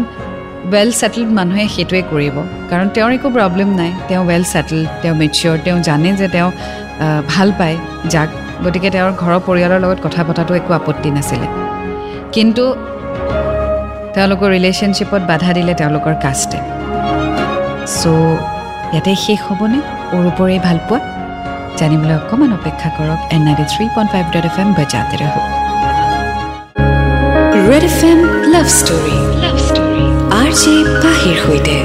ৱেল ছেটেলড মানুহে সেইটোৱে কৰিব। কাৰণ তেওঁৰ একো প্ৰব্লেম নাই তেওঁ ৱেল ছেটেলড তেওঁ মেচিয়ৰ তেওঁ জানে যে তেওঁ ভাল পায় যাক। গতিকে তেওঁৰ ঘৰৰ পৰিয়ালৰ লগত কথা পতাটো একো আপত্তি নাছিলে। কিন্তু তেওঁলোকৰ ৰিলেশ্যনশ্বিপত বাধা দিলে তেওঁলোকৰ কাষ্টে চ' ইয়াতে শেষ হ'বনে? অৰূপৰে ভাল পোৱা? জানিবলৈ অকণমান অপেক্ষা কৰক N ninety three point five dot F M বজাতে ৰহ। Red F M love story. Love story R J পাহিৰ সৈতে।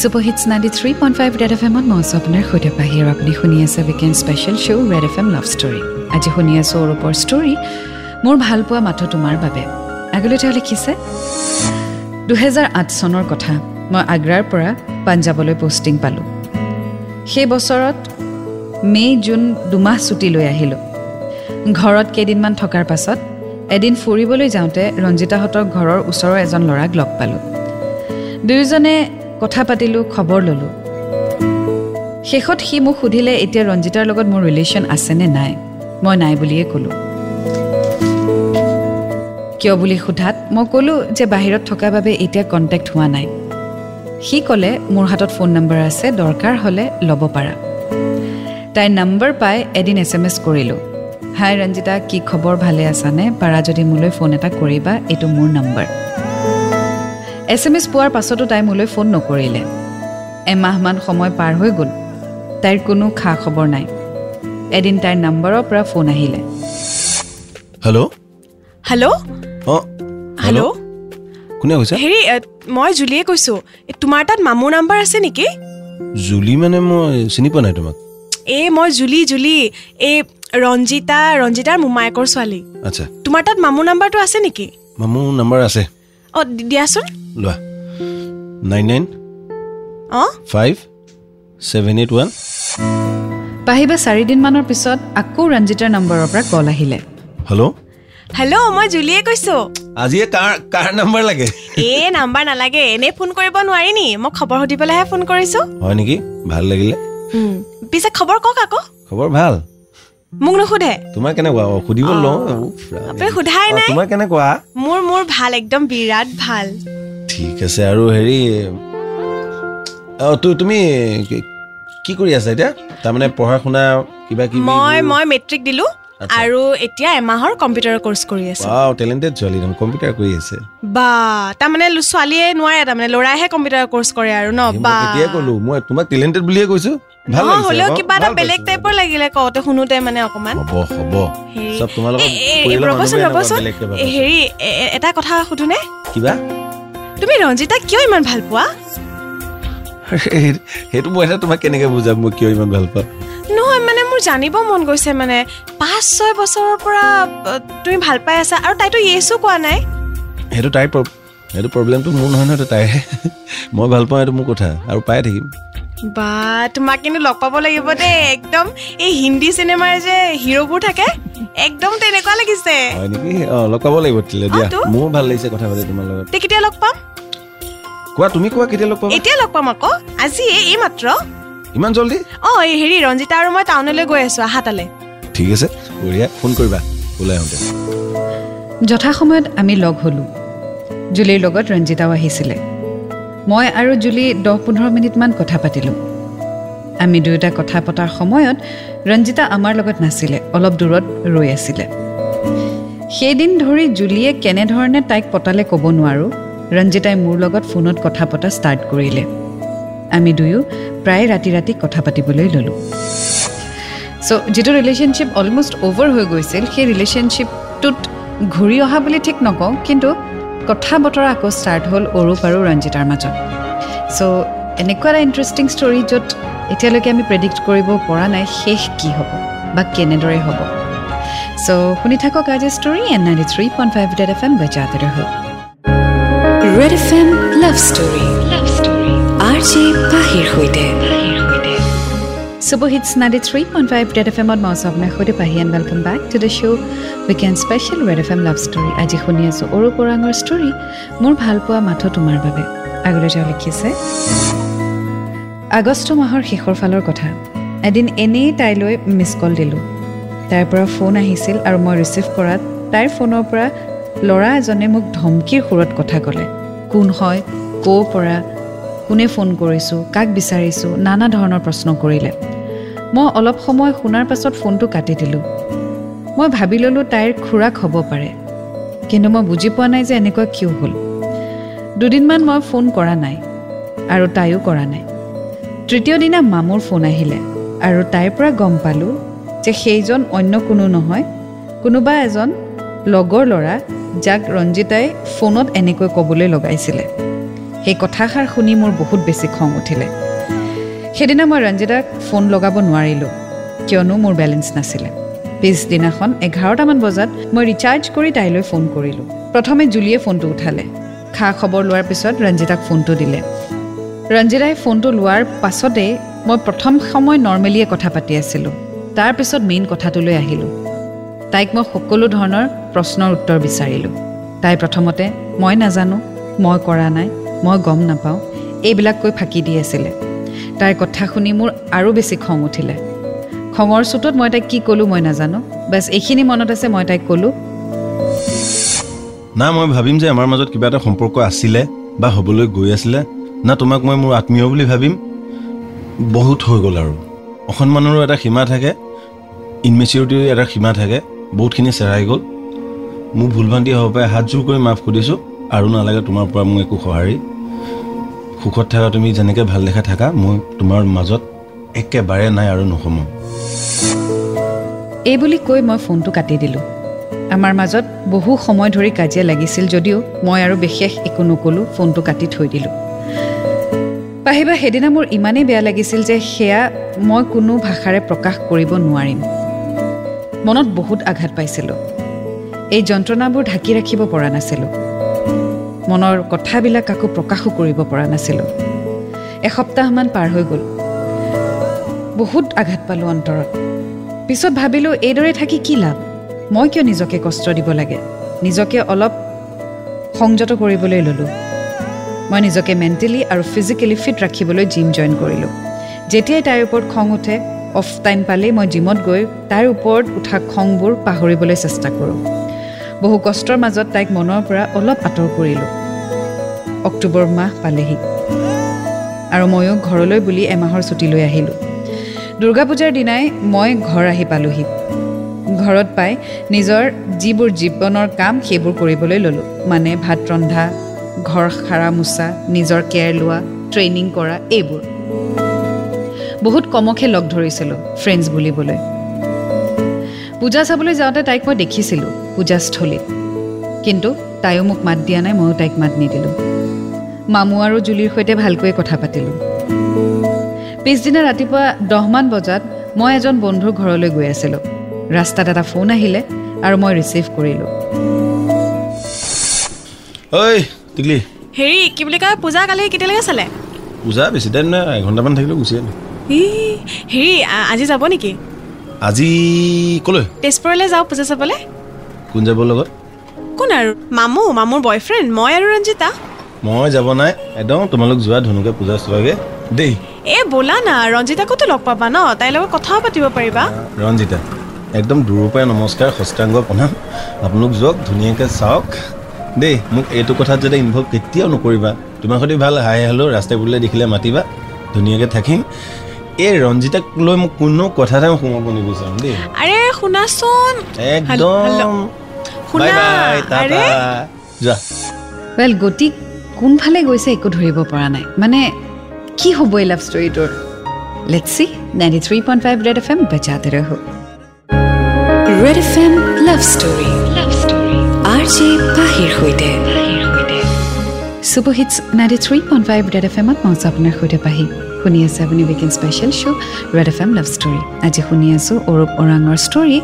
Super hits ninety three point five Red F এমত মই আছোঁ আপোনাৰ সৈতে পাহি আৰু আপুনি শুনি আছে weekend special show' Red F M love story. আজি শুনি আছোঁ অৰূপৰ ষ্টৰী মোৰ ভাল পোৱা মাথো তোমাৰ বাবে। আগলৈ তেওঁ লিখিছে দুহেজাৰ আঠ চনৰ কথা মই আগ্ৰাৰ পৰা পাঞ্জাৱলৈ পষ্টিং পালোঁ। সেই বছৰত মে' জুন দুমাহ ছুটী লৈ আহিলোঁ। ঘৰত কেইদিনমান থকাৰ পাছত এদিন ফুৰিবলৈ যাওঁতে ৰঞ্জিতাহঁতৰ ঘৰৰ ওচৰৰ এজন ল'ৰাক লগ পালোঁ। দুয়োজনে কথা পাতিলোঁ খবৰ ল'লোঁ। শেষত সি মোক সুধিলে এতিয়া ৰঞ্জিতাৰ লগত মোৰ ৰিলেশ্যন আছেনে নাই? মই নাই বুলিয়ে ক'লোঁ। কিয় বুলি সোধাত মই ক'লোঁ যে বাহিৰত থকাৰ বাবে এতিয়া কণ্টেক্ট হোৱা নাই। সি ক'লে মোৰ হাতত ফোন নম্বৰ আছে দৰকাৰ হ'লে ল'ব পাৰা। তাইৰ নম্বৰ পাই এদিন এছ এম এছ কৰিলোঁ। হাই ৰঞ্জিতা কি খবৰ? ভালে আছানে? পাৰা যদি মোলৈ ফোন এটা কৰিবা এইটো মোৰ নম্বৰ। এছ এম এছ পোৱাৰ পাছতো তাই মোলৈ ফোন নকৰিলে। এমাহমান সময় পাৰ হৈ গ'ল। তাইৰ কোনো খা খবৰ নাই। এদিন তাইৰ নম্বৰৰ পৰা ফোন আহিলে। হেল্ল' হেল্ল' অঁ হেল্ল' কোনে কৈছে? হেৰি এ, মই জুলিয়ে কৈছোঁ। এ, তোমাৰ তাত মামুৰ নাম্বাৰ আছে নেকি? জুলি মানে মই চিনি পোৱা নাই তোমাক। এই মই জুলি জুলি। এই ৰঞ্জিতা ৰঞ্জিতাৰ মোমায়েকৰ ছোৱালী। আচ্ছা। তোমাৰ তাত মামুৰ নাম্বাৰটো আছে নেকি? মামুৰ নাম্বাৰ আছে। অঁ দিয়াচোন। লোৱা। নাইন নাইন অঁ? Five seven eight one. পাহিবা চাৰিদিনমানৰ পিছত আকৌ ৰঞ্জিতাৰ নম্বৰৰ পৰা কল আহিলে। হেল্ল' হেল্ল' মই জুলিয়ে কৈছোঁ। আজিয়ে কাৰ কাৰ নাম্বাৰ লাগে? এই নাম্বাৰ নালাগে। এনেই ফোন কৰিব নোৱাৰি নি? মই খবৰ সুধিবলৈহে ফোন কৰিছোঁ। হয় নেকি? ভাল লাগিলে। পিছে খবৰ কওক আকৌ? খবৰ ভাল। মোক নুসুধে। তোমাৰ কেনেকুৱা? সুধিব। লওঁ। আপুনি সোধাই নাই? তোমাৰ কেনেকুৱা? মোৰ মোৰ ভাল একদম বিৰাট ভাল। ঠিক আছে আৰু হেৰি তুমি কি- কৰি আছা এতিয়া? তাৰমানে পঢ়া শুনা কিবা কিবি মই মই মেট্ৰিক দিলো। আৰু এতিয়া এমাহৰ কম্পিউটাৰৰ কৰ্চ কৰি আছো। ৱাও টেলেণ্টেড ছোৱালী একদম কম্পিউটাৰ কৰি আছে। বা তাৰমানে লো- ছোৱালীয়ে নোৱাৰে তাৰমানে ল'ৰাইহে কম্পিউটাৰ কৰ্চ কৰে আৰু ন বা। কেতিয়া ক'লো মই তোমাক টেলেণ্টেড বুলিয়ে কৈছো। ভাল লাগিছে হ'লেও কিবা এটা বেলেগ। টাইপৰ লাগিলে কওঁতে শুনোতে মানে অকমান। হ'ব হ'ব। তোমালোকৰ ৰ'বচোন ৰ'বচোন। ভাবে। এ, হেৰি এটা কথা সুধোনে? কিবা? তুমি ৰঞ্জিতাক কিয় ইমান ভাল পোৱা? সেই- সেইটো মই এতিয়া তোমাক কেনেকে বুজাম মই কিয় ইমান ভাল পাওঁ? নহয় মানে মোৰ জানিব মন গৈছে মানে। পাঁচ ছয় বছৰৰ পৰা তুমি ভাল পাই আছা আৰু তাইতো য়েছো কোৱা নাই। সেইটো তাইৰ সেইটো প্ৰব্লেমটো মোৰ নহয় নহয় তাইৰহে মই ভাল পাওঁ সেইটো মোৰ কথা। আৰু পায়ে থাকিম। বা তোমাক কিন্তু লগ পাব লাগিব দেই। একদম এই হিন্দী চিনেমাৰ যে হিৰ'বোৰ থাকে একদম তেনেকুৱা লাগিছে। হয় নেকি? অ লগ পাব লাগিব তেতিয়াহ'লে। দিয়া। মোৰো ভাল লাগিছে কথা পাতি তোমাৰ লগত। কেতিয়া লগ পাম? কোৱা তুমি কোৱা কেতিয়া লগ পাবা? এতিয়া লগ পাম আকৌ। আজি এই মাত্ৰ। ইমান জল্দি? অ এই হেৰি ৰঞ্জিতা আৰু মই টাউনলৈ গৈ আছো। আহা তালে। ঠিক আছে বঢ়িয়া। ফোন কৰিবা। ওলাই আহোঁতে। যথাসময়ত আমি লগ হ'লোঁ। জুলিৰ লগত ৰঞ্জিতাও আহিছিলে। মই আৰু জুলি দহ পোন্ধৰ মিনিটমান কথা পাতিলোঁ। আমি দুয়োটা কথা পতাৰ সময়ত ৰঞ্জিতা আমাৰ লগত নাছিলে অলপ দূৰত ৰৈ আছিলে। সেইদিন ধৰি জুলিয়ে কেনেধৰণে তাইক পতালে ক'ব নোৱাৰোঁ ৰঞ্জিতাই মোৰ লগত ফোনত কথা পতা ষ্টাৰ্ট কৰিলে। আমি দুয়ো প্ৰায় ৰাতি ৰাতি কথা পাতিবলৈ ল'লোঁ। চ' যিটো ৰিলেশ্যনশ্বিপ অলমষ্ট অ'ভাৰ হৈ গৈছিল সেই ৰিলেশ্যনশ্বিপটোত ঘূৰি অহা বুলি ঠিক নকওঁ কিন্তু কথা বতৰা আকৌ ষ্টাৰ্ট হ'ল অৰূপ আৰু ৰঞ্জিতাৰ মাজত। চ' এনেকুৱা এটা ইণ্টাৰেষ্টিং ষ্টৰী য'ত এতিয়ালৈকে আমি প্ৰেডিক্ট কৰিব পৰা নাই শেষ কি হ'ব বা কেনেদৰে হ'ব। চ' শুনি থাকক আজি story N ninety three point five dot F M বজাতে Red F M love story R J পাহিৰ সৈতে। Super Hits 93.5 Red FM ত মই স্বপ্নাৰ সৈতে পাহি and welcome back to the show' weekend special Red F M love story আজি শুনি আছোঁ অৰূপ ওৰাঙৰ ষ্টৰী মোৰ ভাল পোৱা মাথো তোমাৰ বাবে। আগলৈ তেওঁ লিখিছে আগষ্ট মাহৰ শেষৰ ফালৰ কথা। এদিন এনেই তাইলৈ মিছ কল দিলোঁ। তাইৰ পৰা ফোন আহিছিল আৰু মই ৰিচিভ কৰাত তাইৰ ফোনৰ পৰা ল'ৰা এজনে মোক ধমকিৰ সুৰত কথা ক'লে। কোন হয় ক'ৰ পৰা কোনে ফোন কৰিছোঁ কাক বিচাৰিছোঁ নানা ধৰণৰ প্ৰশ্ন কৰিলে। মই অলপ সময় শুনাৰ পাছত ফোনটো কাটি দিলোঁ। মই ভাবি ল'লোঁ তাইৰ খুৰাক হ'ব পাৰে। কিন্তু মই বুজি পোৱা নাই যে এনেকুৱা কিয় হ'ল। দুদিনমান মই ফোন কৰা নাই আৰু তাইও কৰা নাই। তৃতীয় দিনা মামুৰ ফোন আহিলে আৰু তাইৰ পৰা গম পালোঁ যে সেইজন অন্য কোনো নহয় কোনোবা এজন লগৰ ল'ৰা যাক ৰঞ্জিতাই ফোনত এনেকৈ ক'বলৈ লগাইছিলে। সেই কথাষাৰ শুনি মোৰ বহুত বেছি খং উঠিলে। সেইদিনা মই ৰঞ্জিতাক ফোন লগাব নোৱাৰিলোঁ কিয়নো মোৰ বেলেঞ্চ নাছিলে। পিছদিনাখন এঘাৰটামান বজাত মই ৰিচাৰ্জ কৰি তাইলৈ ফোন কৰিলোঁ। প্ৰথমে জুলিয়ে ফোনটো উঠালে। খা খবৰ লোৱাৰ পিছত ৰঞ্জিতাক ফোনটো দিলে। ৰঞ্জিতাই ফোনটো লোৱাৰ পাছতেই মই প্ৰথম সময় নৰ্মেলিয়ে কথা পাতি আছিলোঁ। তাৰপিছত মেইন কথাটোলৈ আহিলোঁ। তাইক মই সকলো ধৰণৰ প্ৰশ্নৰ উত্তৰ বিচাৰিলোঁ। তাই প্ৰথমতে মই নাজানো মই কৰা নাই। মই গম নাপাওঁ। এইবিলাক কৈ ফাঁকি দি আছিলে। তাইৰ কথা শুনি মোৰ আৰু বেছি খং উঠিলে। খঙৰ চোতত মই তাইক কি ক'লোঁ মই নাজানো। বাছ এইখিনি মনত আছে মই তাইক ক'লোঁ। না মই ভাবিম যে আমাৰ মাজত কিবা এটা সম্পৰ্ক আছিলে বা হ'বলৈ গৈ আছিলে। না তোমাক মই মোৰ আত্মীয় বুলি ভাবিম। বহুত হৈ গ'ল আৰু। অসন্মানৰো এটা সীমা থাকে। ইনমেচিউৰিটিৰ এটা সীমা থাকে। বহুতখিনি চেৰাই গ'ল। মোৰ ভুল ভ্ৰান্তি হ'ব পাৰে হাত জোৰ কৰি মাফ সুধিছোঁ। আৰু নালাগে তোমাৰ পৰা মোৰ একো সঁহাৰি। সুখত থাকা তুমি যেনেকৈ ভাল দেখা থাকা মই তোমাৰ মাজত একেবাৰে নাই আৰু নসমাম এই বুলি কৈ মই ফোনটো কাটি দিলোঁ। আমাৰ মাজত বহু সময় ধৰি কাজিয়া লাগিছিল যদিও মই আৰু বিশেষ একো নক'লোঁ ফোনটো কাটি থৈ দিলোঁ। পাহিবা সেইদিনা মোৰ ইমানেই বেয়া লাগিছিল যে সেয়া মই কোনো ভাষাৰে প্ৰকাশ কৰিব নোৱাৰিম। মনত বহুত আঘাত পাইছিলোঁ। এই যন্ত্ৰণাবোৰ ঢাকি ৰাখিব পৰা নাছিলোঁ। মনৰ কথাবিলাক কাকো প্ৰকাশো কৰিব পৰা নাছিলোঁ। এসপ্তাহমান পাৰ হৈ গ'ল। বহুত আঘাত পালোঁ অন্তৰত। পিছত ভাবিলোঁ এইদৰে থাকি কি লাভ? মই কিয় নিজকে কষ্ট দিব লাগে? নিজকে অলপ সংযত কৰিবলৈ ল'লোঁ। মই নিজকে মেণ্টেলি আৰু ফিজিকেলি ফিট ৰাখিবলৈ জিম জইন কৰিলোঁ। যেতিয়াই তাইৰ ওপৰত খং উঠে অফ টাইম পালেই মই জিমত গৈ তাইৰ ওপৰত উঠা খংবোৰ পাহৰিবলৈ চেষ্টা কৰোঁ। বহু কষ্টৰ মাজত তাইক মনৰ পৰা অলপ আঁতৰ কৰিলোঁ। অক্টোবৰ মাহ পালেহি। আৰু ময়ো ঘৰলৈ বুলি এমাহৰ ছুটী লৈ আহিলোঁ। দুৰ্গা পূজাৰ দিনাই মই ঘৰ আহি পালোহি। ঘৰত পাই নিজৰ যিবোৰ জীৱনৰ কাম সেইবোৰ কৰিবলৈ ল'লোঁ। মানে ভাত ৰন্ধা ঘৰ সাৰা মোচা নিজৰ কেয়াৰ লোৱা ট্ৰেইনিং কৰা এইবোৰ। বহুত কমকহে লগ ধৰিছিলোঁ ফ্ৰেণ্ডছ বুলিবলৈ। পূজা চাবলৈ যাওঁতে তাইক মই দেখিছিলোঁ পূজাস্থলীত। কিন্তু তাইও মোক মাত দিয়া নাই ময়ো তাইক মাত নিদিলোঁ। মামু আৰু জুলিৰ সৈতে ভালকৈ কথা পাতিলোঁ। পিছদিনা ৰাতিপুৱা দহমান বজাত মই এজন বন্ধুৰ ঘৰলৈ গৈ আছিলোঁ। ৰাস্তাত এটা ফোন আহিলে আৰু মই ৰিচিভ কৰিলোঁ। ঐ টিকলি। হেৰি কি বুলি কয় পূজা কালি কেতিয়ালৈকে চালে? পূজা বেছি টাইম নাই এঘণ্টামান থাকিলেও গুচি আহিলোঁ। হেৰি আজি যাব নেকি? আজি ক'লৈ? তেজপুৰলৈ যাওঁ পূজা চাবলৈ। কোন যাব লগত? কোন আৰু? মামু মামুৰ বয়ফ্ৰেণ্ড মই আৰু ৰঞ্জিতা। মই যাব নাই একদম তোমালোক যোৱা ধুনুকে পূজা চোৱাগে। দেই। এ ব'লা না ৰঞ্জিতাকোতো লগ পাবা ন? তাইৰ লগত কথাও পাতিব পাৰিবা। ৰঞ্জিতা একদম দূৰৰ পৰাই নমস্কাৰ সষ্টাংগ প্ৰণাম। আপোনালোক যাওক ধুনীয়াকৈ চাওক। দেই মোক এইটো কথাত যাতে ইনভল্ভ কেতিয়াও নকৰিবা। তোমাৰ সৈতে ভাল হাই হেল্ল' ৰাস্তাই বুলিলে দেখিলে মাতিবা। ধুনীয়াকৈ থাকিম। এই ৰঞ্জিতাক লৈ মোক কোনো কথা এটা সোমাব নিবিচাৰোঁ দেই। আৰে শুনাচোন। একদম। যোৱা। ৱেল গতি কোনফালে গৈছে একো ধৰিব পৰা নাই। মানে কি হ'ব এই love ষ্টৰিটোৰ let see ninety three point five Red F M বেচাতে ৰহো। Red F M love story love story R J পাহিৰ সৈতে। Super hits ninety three point five Red F এমত মই আপোনাৰ সৈতে পাহি। শুনি আছে আপুনি weekend special show' Red F M love story আজি শুনি আছোঁ অৰূপ ওৰাঙৰ ষ্টৰী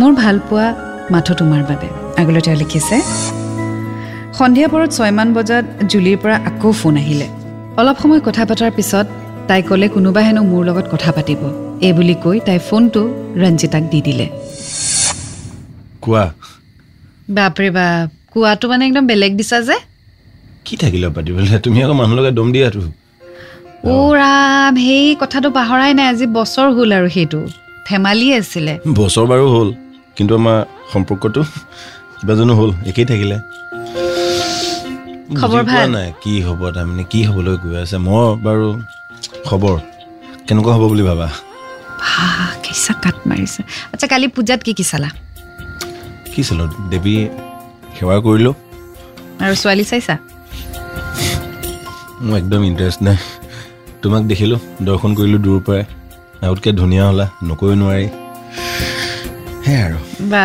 মোৰ ভালপোৱা মাথো তোমাৰ বাবে। আগলৈ তেওঁ লিখিছে সন্ধিয়া পৰত ছয়মান বজাত জুলিৰ পৰা আকৌ ফোন আহিলে। অলপ সময় কথা পতাৰ পিছত তাই ক'লে কোনোবা হেনো মোৰ লগত কথা পাতিব। এই বুলি কৈ তাই ফোনটো ৰঞ্জিতাক দি দিলে। কোৱা। বাপৰে বাপ কোৱাটো মানে একদম বেলেগ দিছা যে। কি থাকিলে পাতিবলৈ? তুমি আকৌ মানুহ লগাই দম দিয়াতো ৰাম সেই কথাটো পাহৰাই নাই আজি বছৰ হ'ল আৰু সেইটো। ধেমালি আছিলে। বছৰ বাৰু হ'ল কিন্তু আমাৰ সম্পৰ্কটো কিবা জানো হ'ল একেই থাকিলে। খবৰ ভাল? নাই কি হ'ব তাৰমানে কি হ'বলৈ গৈ আছে? মই বাৰু খবৰ কেনেকুৱা হ'ব বুলি ভাবা? কেঁচা কাট মাৰিছে। আচ্ছা কালি পূজাত কি কি চালা? কি চালো দেৱী সেৱা কৰিলোঁ। আৰু ছোৱালী চাইছা? মোৰ একদম ইণ্টাৰেষ্ট নাই। তোমাক দেখিলোঁ দৰ্শন কৰিলোঁ দূৰৰ পৰাই। আগতকৈ ধুনীয়া হ'লা নকৰিব নোৱাৰি। সেয়াই আৰু। বা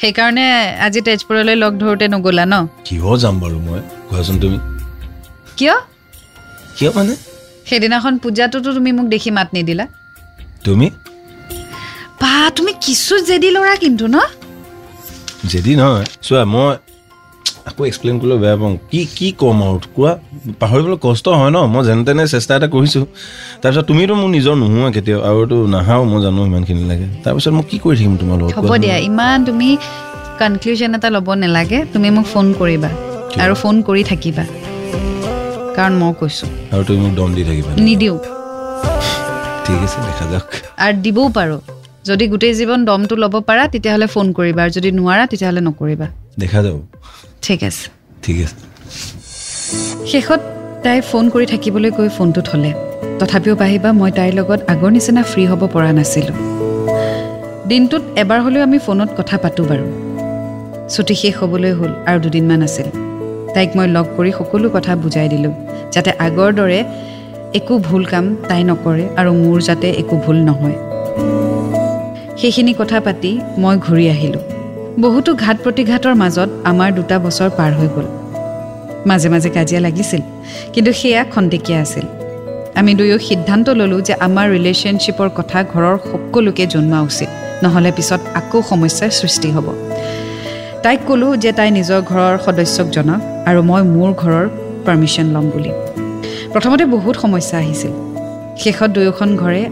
সেইকাৰণে আজি তেজপুৰলৈ লগ ধৰোঁতে নগ'লা ন? কিয় যাম বাৰু মই? কোৱাচোন তুমি। কিয়? কিয় মানে? সেইদিনাখন পূজাটোতো তুমি মোক দেখি মাত নিদিলা। তুমি? বা তুমি কিছু জেদি ল'ৰা কিন্তু ন? যদি নহয়। চোৱা মই আকৌ এক্সপ্লেইন কৰিবলৈ বেয়া পাওঁ। কি কি ক'ম আৰু কোৱা পাহৰিবলৈ কষ্ট হয় ন? মই যেনে তেনে চেষ্টা এটা কৰিছোঁ। তাৰপিছত তুমিতো মোৰ নিজৰ নোহোৱা কেতিয়াও আৰুতো নাহাও মই জানো ইমানখিনি লাগে। তাৰপিছত মই কি কৰি থাকিম তোমাৰ লগত? হ'ব? দিয়া ইমান তুমি কনক্লুজন এটা ল'ব নালাগে তুমি মোক ফোন কৰিবা? আৰু ফোন কৰি থাকিবা। কাৰণ মই কৈছোঁ। আৰু তুমি মোক দম দি থাকিবা নিদিওঁ। ঠিক আছে দেখা যাওক। আৰু দিবও পাৰোঁ। যদি গোটেই জীৱন দমটো ল'ব পাৰা তেতিয়াহ'লে ফোন কৰিবা আৰু যদি নোৱাৰা তেতিয়াহ'লে নকৰিবা। দেখা যাব। ঠিক আছে। ঠিক আছে। শেষত তাই ফোন কৰি থাকিবলৈ কৈ ফোনটো থ'লে তথাপিও পাহিবা মই তাইৰ লগত আগৰ নিচিনা ফ্ৰী হ'ব পৰা নাছিলোঁ। দিনটোত এবাৰ হ'লেও আমি ফোনত কথা পাতোঁ বাৰু। ছুটি শেষ হ'বলৈ হ'ল আৰু দুদিনমান আছিল। তাইক মই লগ কৰি সকলো কথা বুজাই দিলোঁ যাতে আগৰ দৰে একো ভুল কাম তাই নকৰে আৰু মোৰ যাতে একো ভুল নহয়। সেইখিনি কথা পাতি মই ঘূৰি আহিলোঁ। বহুতো ঘাট প্ৰতিঘাতৰ মাজত আমাৰ দুটা বছৰ পাৰ হৈ গ'ল। মাজে মাজে কাজিয়া লাগিছিল কিন্তু সেয়া খন্তেকীয়া আছিল। আমি দুয়ো সিদ্ধান্ত ল'লোঁ যে আমাৰ ৰিলেশ্যনশ্বিপৰ কথা ঘৰৰ সকলোকে জনোৱা উচিত নহ'লে পিছত আকৌ সমস্যাৰ সৃষ্টি হ'ব। তাইক ক'লোঁ যে তাই নিজৰ ঘৰৰ সদস্যক জনাওক আৰু মই মোৰ ঘৰৰ পাৰ্মিশ্যন ল'ম বুলি। প্ৰথমতে বহুত সমস্যা আহিছিল। শেষত দুয়োখন ঘৰে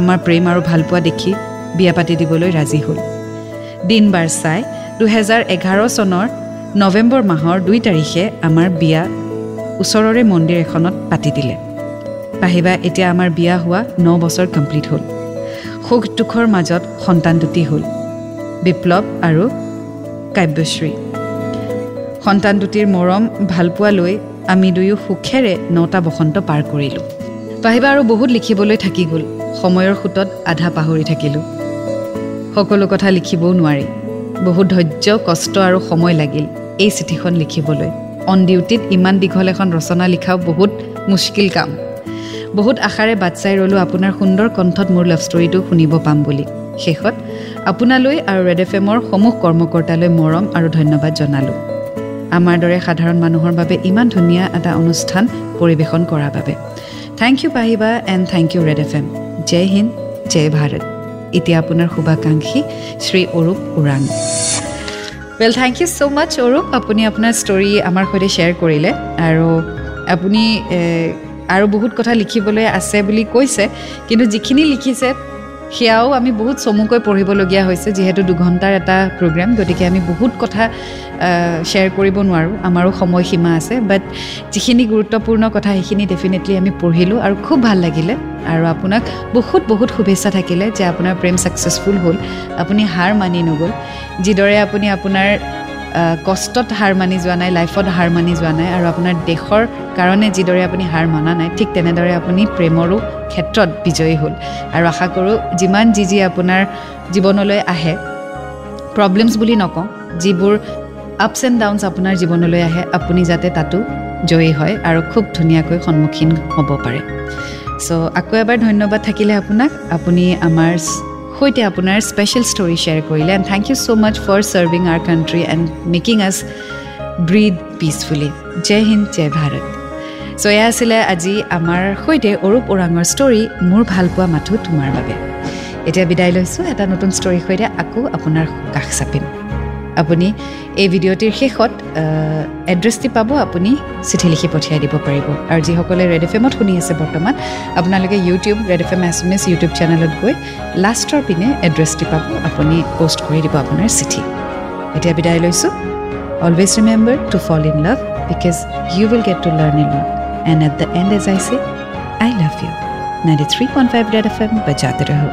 আমাৰ প্ৰেম আৰু ভালপোৱা দেখি বিয়া পাতি দিবলৈ ৰাজি হ'ল। দিন বাৰ চাই দুহেজাৰ এঘাৰ চনৰ নৱেম্বৰ মাহৰ দুই তাৰিখে আমাৰ বিয়া ওচৰৰে মন্দিৰ এখনত পাতি দিলে। পাহিবা এতিয়া আমাৰ বিয়া হোৱা ন বছৰ কমপ্লিট হ'ল। সুখ দুখৰ মাজত সন্তান দুটি হ'ল বিপ্লৱ আৰু কাব্যশ্ৰী। সন্তান দুটিৰ মৰম ভালপোৱা লৈ আমি দুয়ো সুখেৰে নটা বসন্ত পাৰ কৰিলোঁ। পাহিবা আৰু বহুত লিখিবলৈ থাকি গ'ল সময়ৰ সোঁতত আধা পাহৰি থাকিলোঁ। সকলো কথা লিখিবও নোৱাৰি। বহুত ধৈৰ্য কষ্ট আৰু সময় লাগিল এই চিঠিখন লিখিবলৈ। অন ডিউটিত ইমান দীঘল এখন ৰচনা লিখাও বহুত মুস্কিল কাম। বহুত আশাৰে বাট চাই ৰ'লোঁ আপোনাৰ সুন্দৰ কণ্ঠত মোৰ লাভ ষ্টৰিটো শুনিব পাম বুলি। শেষত আপোনালৈ আৰু ৰেড এফ এমৰ সমূহ কৰ্মকৰ্তালৈ মৰম আৰু ধন্যবাদ জনালোঁ। আমাৰ দৰে সাধাৰণ মানুহৰ বাবে ইমান ধুনীয়া এটা অনুষ্ঠান পৰিৱেশন কৰাৰ বাবে। থেংক ইউ পাহিবা and thank you Red F M Jai Hind Jai Bharat এতিয়া আপোনাৰ শুভাকাংক্ষী Shri Arup Orang. Well thank you so' much Arup. আপুনি আপোনাৰ ষ্টৰি আমাৰ সৈতে শ্বেয়াৰ কৰিলে আৰু আপুনি আৰু বহুত কথা লিখিবলৈ আছে বুলি কৈছে কিন্তু যিখিনি লিখিছে সেয়াও আমি বহুত চমুকৈ পঢ়িবলগীয়া হৈছে যিহেতু দুঘণ্টাৰ এটা প্ৰগ্ৰেম গতিকে আমি বহুত কথা শ্বেয়াৰ কৰিব নোৱাৰোঁ আমাৰো সময়সীমা আছে বাট যিখিনি গুৰুত্বপূৰ্ণ কথা সেইখিনি ডেফিনেটলি আমি পঢ়িলোঁ আৰু খুব ভাল লাগিলে আৰু আপোনাক বহুত বহুত শুভেচ্ছা থাকিলে যে আপোনাৰ প্ৰেম ছাকচেছফুল হ'ল আপুনি হাৰ মানি নগ'ল যিদৰে আপুনি আপোনাৰ কষ্টত হাৰ মানি যোৱা নাই লাইফত হাৰ মানি যোৱা নাই আৰু আপোনাৰ দেশৰ কাৰণে যিদৰে আপুনি হাৰ মানা নাই ঠিক তেনেদৰে আপুনি প্ৰেমৰো ক্ষেত্ৰত বিজয়ী হ'ল। আৰু আশা কৰোঁ যিমান যি যি আপোনাৰ জীৱনলৈ আহে প্ৰব্লেমছ বুলি নকওঁ যিবোৰ আপছ এণ্ড ডাউনছ আপোনাৰ জীৱনলৈ আহে আপুনি যাতে তাতো জয়ী হয় আৰু খুব ধুনীয়াকৈ সন্মুখীন হ'ব পাৰে। চ' আকৌ এবাৰ ধন্যবাদ থাকিলে আপোনাক। আপুনি আমাৰ সৈতে আপোনাৰ স্পেচিয়েল ষ্টৰি শ্বেয়াৰ কৰিলে। And thank you so' much for serving our country and making us breathe peacefully Jai Hind Jai Bharat so' এয়া আছিলে আজি আমাৰ সৈতে অৰূপ ওৰাঙৰ ষ্টৰি মোৰ ভালপোৱা মাথো তোমাৰ বাবে। এতিয়া বিদায় লৈছোঁ। এটা নতুন ষ্টৰীৰ সৈতে আকৌ আপোনাৰ কাষ চাপিম। আপুনি এই ভিডিঅ'টিৰ শেষত এড্ৰেছটি পাব আপুনি চিঠি লিখি পঠিয়াই দিব পাৰিব। আৰু যিসকলে ৰেড এফ এমত শুনি আছে বৰ্তমান আপোনালোকে ইউটিউব ৰেড এফ এম এছ ইউটিউব চেনেলত গৈ লাষ্টৰ পিনে এড্ৰেছটি পাব আপুনি পষ্ট কৰি দিব আপোনাৰ চিঠি। এতিয়া বিদায় লৈছোঁ। Always remember to fall in love because you will get to learn in love and at the end as I say I love you ninety three point five Red F M বজাতে ৰহো